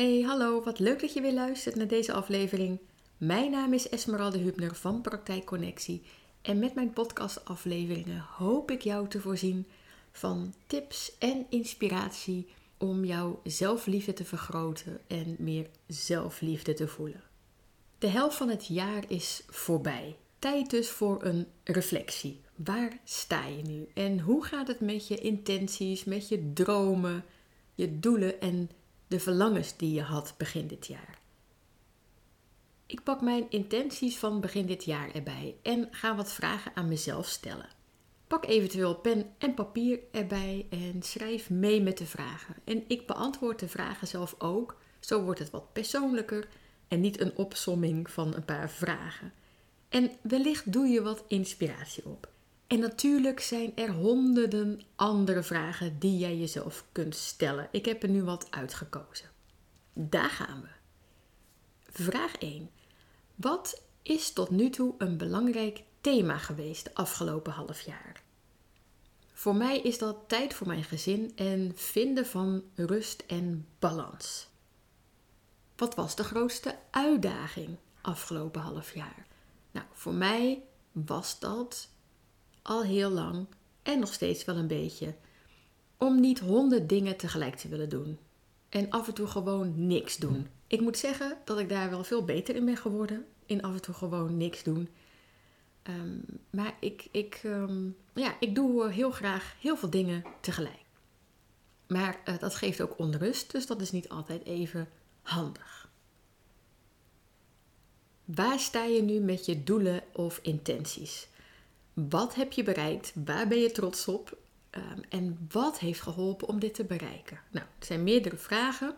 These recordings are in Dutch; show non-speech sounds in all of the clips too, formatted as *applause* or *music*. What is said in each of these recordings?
Hey, hallo, wat leuk dat je weer luistert naar deze aflevering. Mijn naam is Esmeralde Hubner van Praktijk Connectie en met mijn podcastafleveringen hoop ik jou te voorzien van tips en inspiratie om jouw zelfliefde te vergroten en meer zelfliefde te voelen. De helft van het jaar is voorbij. Tijd dus voor een reflectie. Waar sta je nu? En hoe gaat het met je intenties, met je dromen, je doelen en de verlangens die je had begin dit jaar? Ik pak mijn intenties van begin dit jaar erbij en ga wat vragen aan mezelf stellen. Pak eventueel pen en papier erbij en schrijf mee met de vragen. En ik beantwoord de vragen zelf ook. Zo wordt het wat persoonlijker en niet een opsomming van een paar vragen. En wellicht doe je wat inspiratie op. En natuurlijk zijn er honderden andere vragen die jij jezelf kunt stellen. Ik heb er nu wat uitgekozen. Daar gaan we. Vraag 1. Wat is tot nu toe een belangrijk thema geweest de afgelopen half jaar? Voor mij is dat tijd voor mijn gezin en vinden van rust en balans. Wat was de grootste uitdaging afgelopen half jaar? Nou, voor mij was dat al heel lang en nog steeds wel een beetje om niet honderd dingen tegelijk te willen doen. En af en toe gewoon niks doen. Ik moet zeggen dat ik daar wel veel beter in ben geworden. In af en toe gewoon niks doen. Ehm, maar ik, ik, ehm, ja, ik doe heel graag heel veel dingen tegelijk. Maar uh, dat geeft ook onrust, dus dat is niet altijd even handig. Waar sta je nu met je doelen of intenties? Wat heb je bereikt? Waar ben je trots op? Um, en wat heeft geholpen om dit te bereiken? Nou, er zijn meerdere vragen.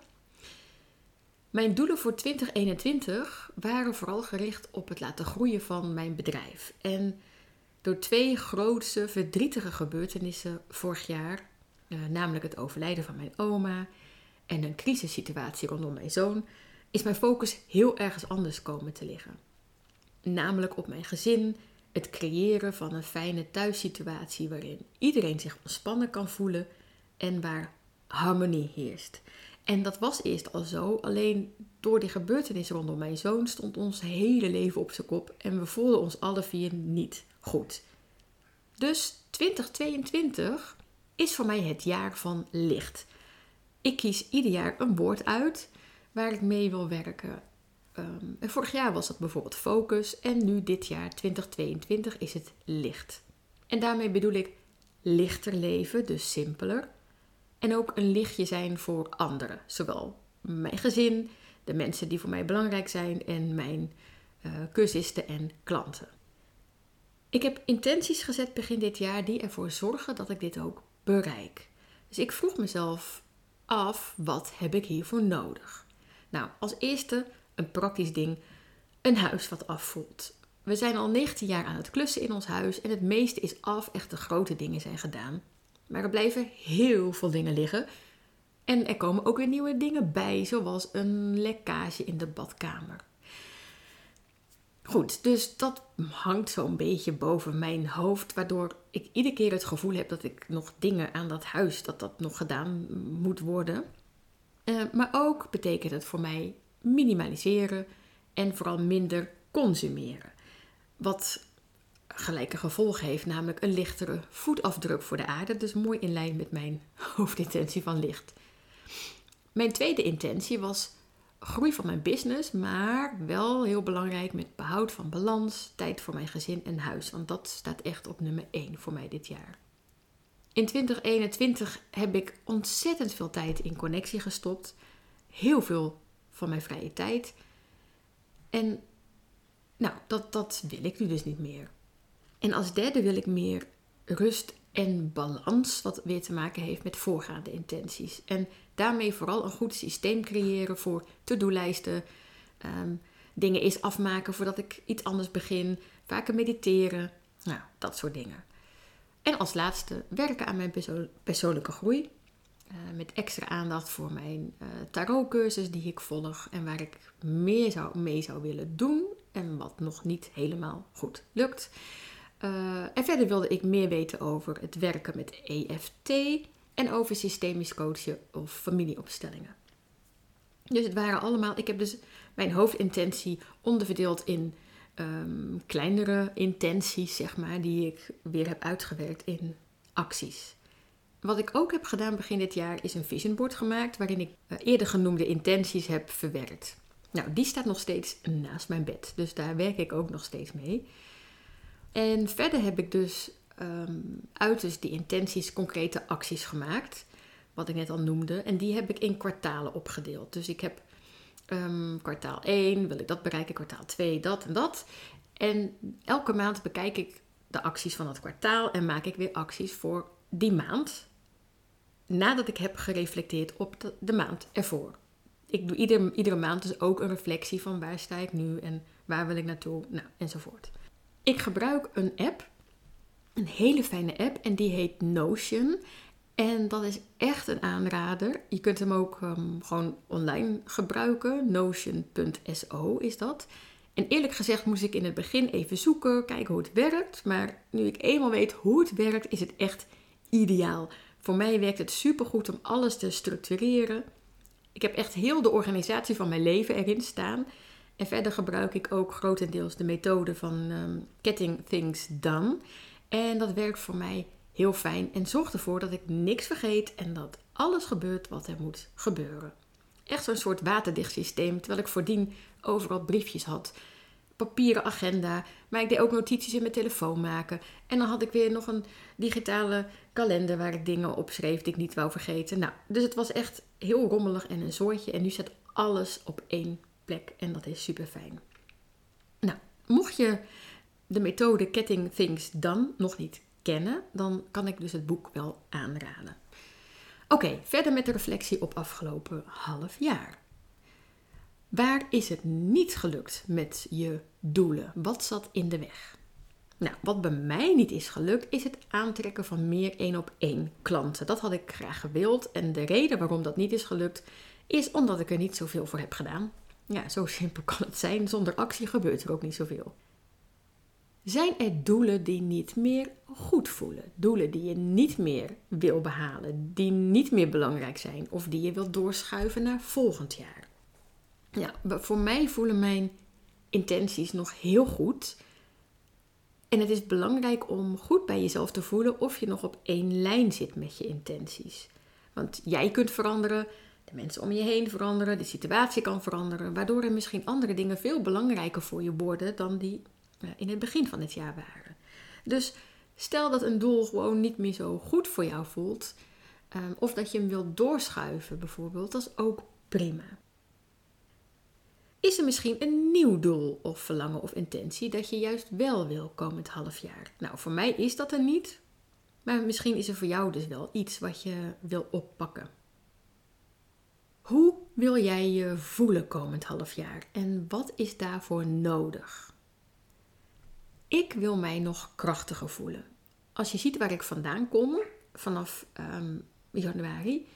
Mijn doelen voor 2021 waren vooral gericht op het laten groeien van mijn bedrijf. En door twee grootste verdrietige gebeurtenissen vorig jaar, uh, namelijk het overlijden van mijn oma en een crisissituatie rondom mijn zoon, is mijn focus heel ergens anders komen te liggen. Namelijk op mijn gezin, het creëren van een fijne thuissituatie waarin iedereen zich ontspannen kan voelen en waar harmonie heerst. En dat was eerst al zo, alleen door die gebeurtenis rondom mijn zoon stond ons hele leven op zijn kop en we voelden ons alle vier niet goed. Dus 2022 is voor mij het jaar van licht. Ik kies ieder jaar een woord uit waar ik mee wil werken. Um, vorig jaar was dat bijvoorbeeld focus en nu dit jaar 2022 is het licht. En daarmee bedoel ik lichter leven, dus simpeler. En ook een lichtje zijn voor anderen, zowel mijn gezin, de mensen die voor mij belangrijk zijn en mijn uh, cursisten en klanten. Ik heb intenties gezet begin dit jaar die ervoor zorgen dat ik dit ook bereik. Dus ik vroeg mezelf af, wat heb ik hiervoor nodig? Nou, als eerste een praktisch ding, een huis wat afvoelt. We zijn al 19 jaar aan het klussen in ons huis en het meeste is af, echt de grote dingen zijn gedaan. Maar er blijven heel veel dingen liggen. En er komen ook weer nieuwe dingen bij, zoals een lekkage in de badkamer. Goed, dus dat hangt zo'n beetje boven mijn hoofd, waardoor ik iedere keer het gevoel heb dat ik nog dingen aan dat huis, dat dat nog gedaan moet worden. Uh, maar ook betekent het voor mij minimaliseren en vooral minder consumeren. Wat gelijke gevolgen heeft, namelijk een lichtere voetafdruk voor de aarde. Dus mooi in lijn met mijn *laughs* hoofdintentie van licht. Mijn tweede intentie was groei van mijn business, maar wel heel belangrijk met behoud van balans, tijd voor mijn gezin en huis. Want dat staat echt op nummer 1 voor mij dit jaar. In 2021 heb ik ontzettend veel tijd in connectie gestopt. Heel veel van mijn vrije tijd. En nou, dat, dat wil ik nu dus niet meer. En als derde wil ik meer rust en balans, wat weer te maken heeft met voorgaande intenties. En daarmee vooral een goed systeem creëren voor to-do-lijsten, um, dingen eens afmaken voordat ik iets anders begin, vaker mediteren, nou, dat soort dingen. En als laatste werken aan mijn perso persoonlijke groei. Uh, met extra aandacht voor mijn uh, tarotcursus die ik volg en waar ik meer zou, mee zou willen doen en wat nog niet helemaal goed lukt. Uh, en verder wilde ik meer weten over het werken met EFT en over systemisch coachen of familieopstellingen. Dus het waren allemaal, ik heb dus mijn hoofdintentie onderverdeeld in ehm, kleinere intenties, zeg maar, die ik weer heb uitgewerkt in acties. Wat ik ook heb gedaan begin dit jaar is een vision board gemaakt waarin ik eh, eerder genoemde intenties heb verwerkt. Nou, die staat nog steeds naast mijn bed, dus daar werk ik ook nog steeds mee. En verder heb ik dus um, uit dus die intenties concrete acties gemaakt, wat ik net al noemde. En die heb ik in kwartalen opgedeeld. Dus ik heb um, kwartaal 1, wil ik dat bereiken, kwartaal 2, dat en dat. En elke maand bekijk ik de acties van dat kwartaal en maak ik weer acties voor die maand. Nadat ik heb gereflecteerd op de, maand ervoor. Ik doe ieder, iedere maand dus ook een reflectie van waar sta ik nu en waar wil ik naartoe, nou, enzovoort. Ik gebruik een app, een hele fijne app, en die heet Notion. En dat is echt een aanrader. Je kunt hem ook um, gewoon online gebruiken. Notion.so is dat. En eerlijk gezegd moest ik in het begin even zoeken, kijken hoe het werkt. Maar nu ik eenmaal weet hoe het werkt, is het echt ideaal. Voor mij werkt het supergoed om alles te structureren. Ik heb echt heel de organisatie van mijn leven erin staan. En verder gebruik ik ook grotendeels de methode van um, Getting Things Done. En dat werkt voor mij heel fijn en zorgt ervoor dat ik niks vergeet en dat alles gebeurt wat er moet gebeuren. Echt zo'n soort waterdicht systeem, terwijl ik voordien overal briefjes had. Papieren agenda, maar ik deed ook notities in mijn telefoon maken. En dan had ik weer nog een digitale kalender waar ik dingen op schreef die ik niet wou vergeten. Nou, dus het was echt heel rommelig en een soortje. En nu staat alles op één plek en dat is super fijn. Nou, mocht je de methode Getting Things Done nog niet kennen, dan kan ik dus het boek wel aanraden. Oké, verder met de reflectie op afgelopen half jaar. Waar is het niet gelukt met je doelen? Wat zat in de weg? Nou, wat bij mij niet is gelukt, is het aantrekken van meer één op één klanten. Dat had ik graag gewild. En de reden waarom dat niet is gelukt, is omdat ik er niet zoveel voor heb gedaan. Ja, zo *laughs* simpel kan het zijn. Zonder actie gebeurt er ook niet zoveel. Zijn er doelen die niet meer goed voelen? Doelen die je niet meer wil behalen, die niet meer belangrijk zijn of die je wilt doorschuiven naar volgend jaar? Ja, voor mij voelen mijn intenties nog heel goed. En het is belangrijk om goed bij jezelf te voelen of je nog op één lijn zit met je intenties. Want jij kunt veranderen, de mensen om je heen veranderen, de situatie kan veranderen, waardoor er misschien andere dingen veel belangrijker voor je worden dan die eh, in het begin van het jaar waren. Dus stel dat een doel gewoon niet meer zo goed voor jou voelt, ehm, of dat je hem wilt doorschuiven bijvoorbeeld, dat is ook prima. Is er misschien een nieuw doel of verlangen of intentie dat je juist wel wil komend half jaar? Nou, voor mij is dat er niet, maar misschien is er voor jou dus wel iets wat je wil oppakken. Hoe wil jij je voelen komend half jaar en wat is daarvoor nodig? Ik wil mij nog krachtiger voelen. Als je ziet waar ik vandaan kom, vanaf um, januari,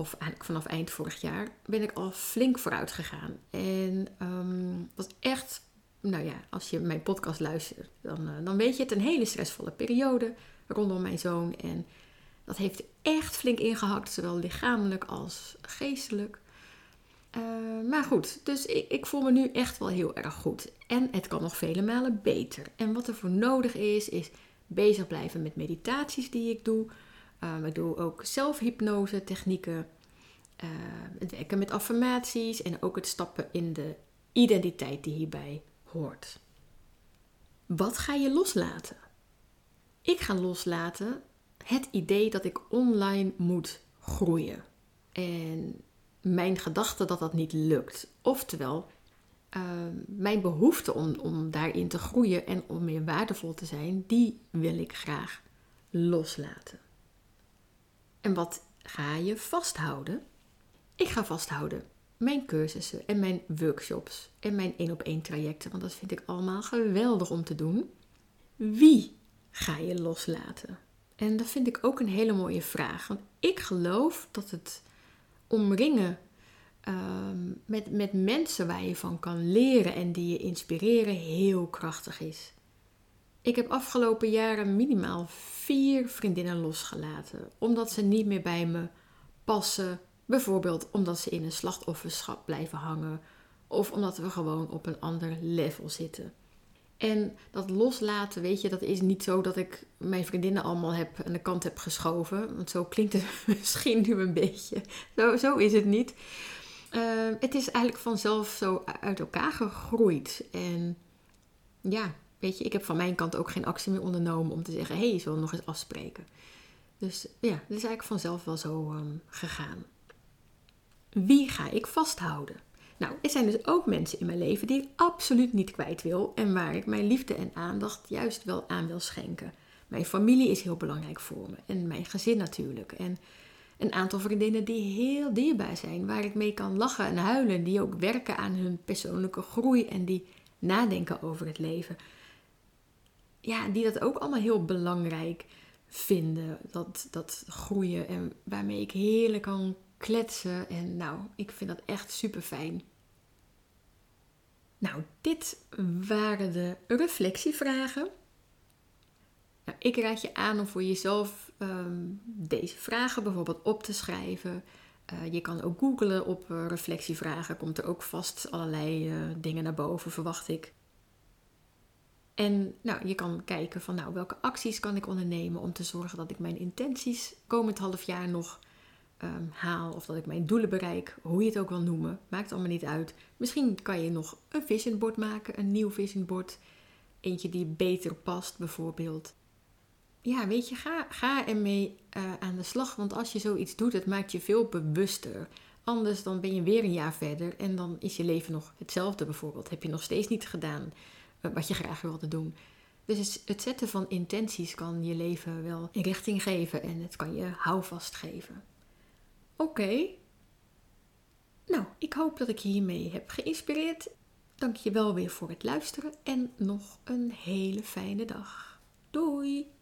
of eigenlijk vanaf eind vorig jaar, ben ik al flink vooruit gegaan. En um, is echt, nou ja, als je mijn podcast luistert, dan, uh, dan weet je het, een hele stressvolle periode rondom mijn zoon. En dat heeft echt flink ingehakt, zowel lichamelijk als geestelijk. Uh, maar goed, dus ik, ik, voel me nu echt wel heel erg goed. En het kan nog vele malen beter. En wat er voor nodig is, is bezig blijven met meditaties die ik doe. Ik doe ook zelfhypnose technieken. Uh, het werken met affirmaties en ook het stappen in de identiteit die hierbij hoort. Wat ga je loslaten? Ik ga loslaten het idee dat ik online moet groeien. En mijn gedachte dat dat niet lukt. Oftewel, uh, mijn behoefte om, om daarin te groeien en om meer waardevol te zijn, die wil ik graag loslaten. En wat ga je vasthouden? Ik ga vasthouden mijn cursussen en mijn workshops en mijn één op één trajecten, want dat vind ik allemaal geweldig om te doen. Wie ga je loslaten? En dat vind ik ook een hele mooie vraag, want ik geloof dat het omringen um, met, met mensen waar je van kan leren en die je inspireren heel krachtig is. Ik heb afgelopen jaren minimaal vier vriendinnen losgelaten, omdat ze niet meer bij me passen, Bijvoorbeeld omdat ze in een slachtofferschap blijven hangen of omdat we gewoon op een ander level zitten. En dat loslaten, weet je, dat is niet zo dat ik mijn vriendinnen allemaal heb aan de kant heb geschoven. Want zo klinkt het *laughs* misschien nu een beetje. Zo, zo is het niet. Uh, het is eigenlijk vanzelf zo uit elkaar gegroeid. En ja, weet je, ik heb van mijn kant ook geen actie meer ondernomen om te zeggen: hé, hey, zullen we nog eens afspreken? Dus ja, dat is eigenlijk vanzelf wel zo um, gegaan. Wie ga ik vasthouden? Nou, er zijn dus ook mensen in mijn leven die ik absoluut niet kwijt wil en waar ik mijn liefde en aandacht juist wel aan wil schenken. Mijn familie is heel belangrijk voor me en mijn gezin natuurlijk. En een aantal vriendinnen die heel dierbaar zijn, waar ik mee kan lachen en huilen, die ook werken aan hun persoonlijke groei en die nadenken over het leven. Ja, die dat ook allemaal heel belangrijk vinden, dat, dat groeien en waarmee ik heerlijk kan kletsen. En nou, ik vind dat echt super fijn. Nou, dit waren de reflectievragen. Nou, ik raad je aan om voor jezelf ehm, deze vragen bijvoorbeeld op te schrijven. Uh, je kan ook googlen op uh, reflectievragen. Komt er ook vast allerlei uh, dingen naar boven, verwacht ik. En nou, je kan kijken van nou, welke acties kan ik ondernemen om te zorgen dat ik mijn intenties komend half jaar nog um, haal of dat ik mijn doelen bereik, hoe je het ook wil noemen, maakt allemaal niet uit. Misschien kan je nog een vision board maken, een nieuw vision board, eentje die beter past bijvoorbeeld. Ja, weet je, ga, ga ermee uh, aan de slag, want als je zoiets doet, het maakt je veel bewuster. Anders dan ben je weer een jaar verder en dan is je leven nog hetzelfde bijvoorbeeld. Heb je nog steeds niet gedaan wat je graag wilde doen. Dus het zetten van intenties kan je leven wel in richting geven en het kan je houvast geven. Oké. Nou, ik hoop dat ik je hiermee heb geïnspireerd. Dank je wel weer voor het luisteren en nog een hele fijne dag. Doei!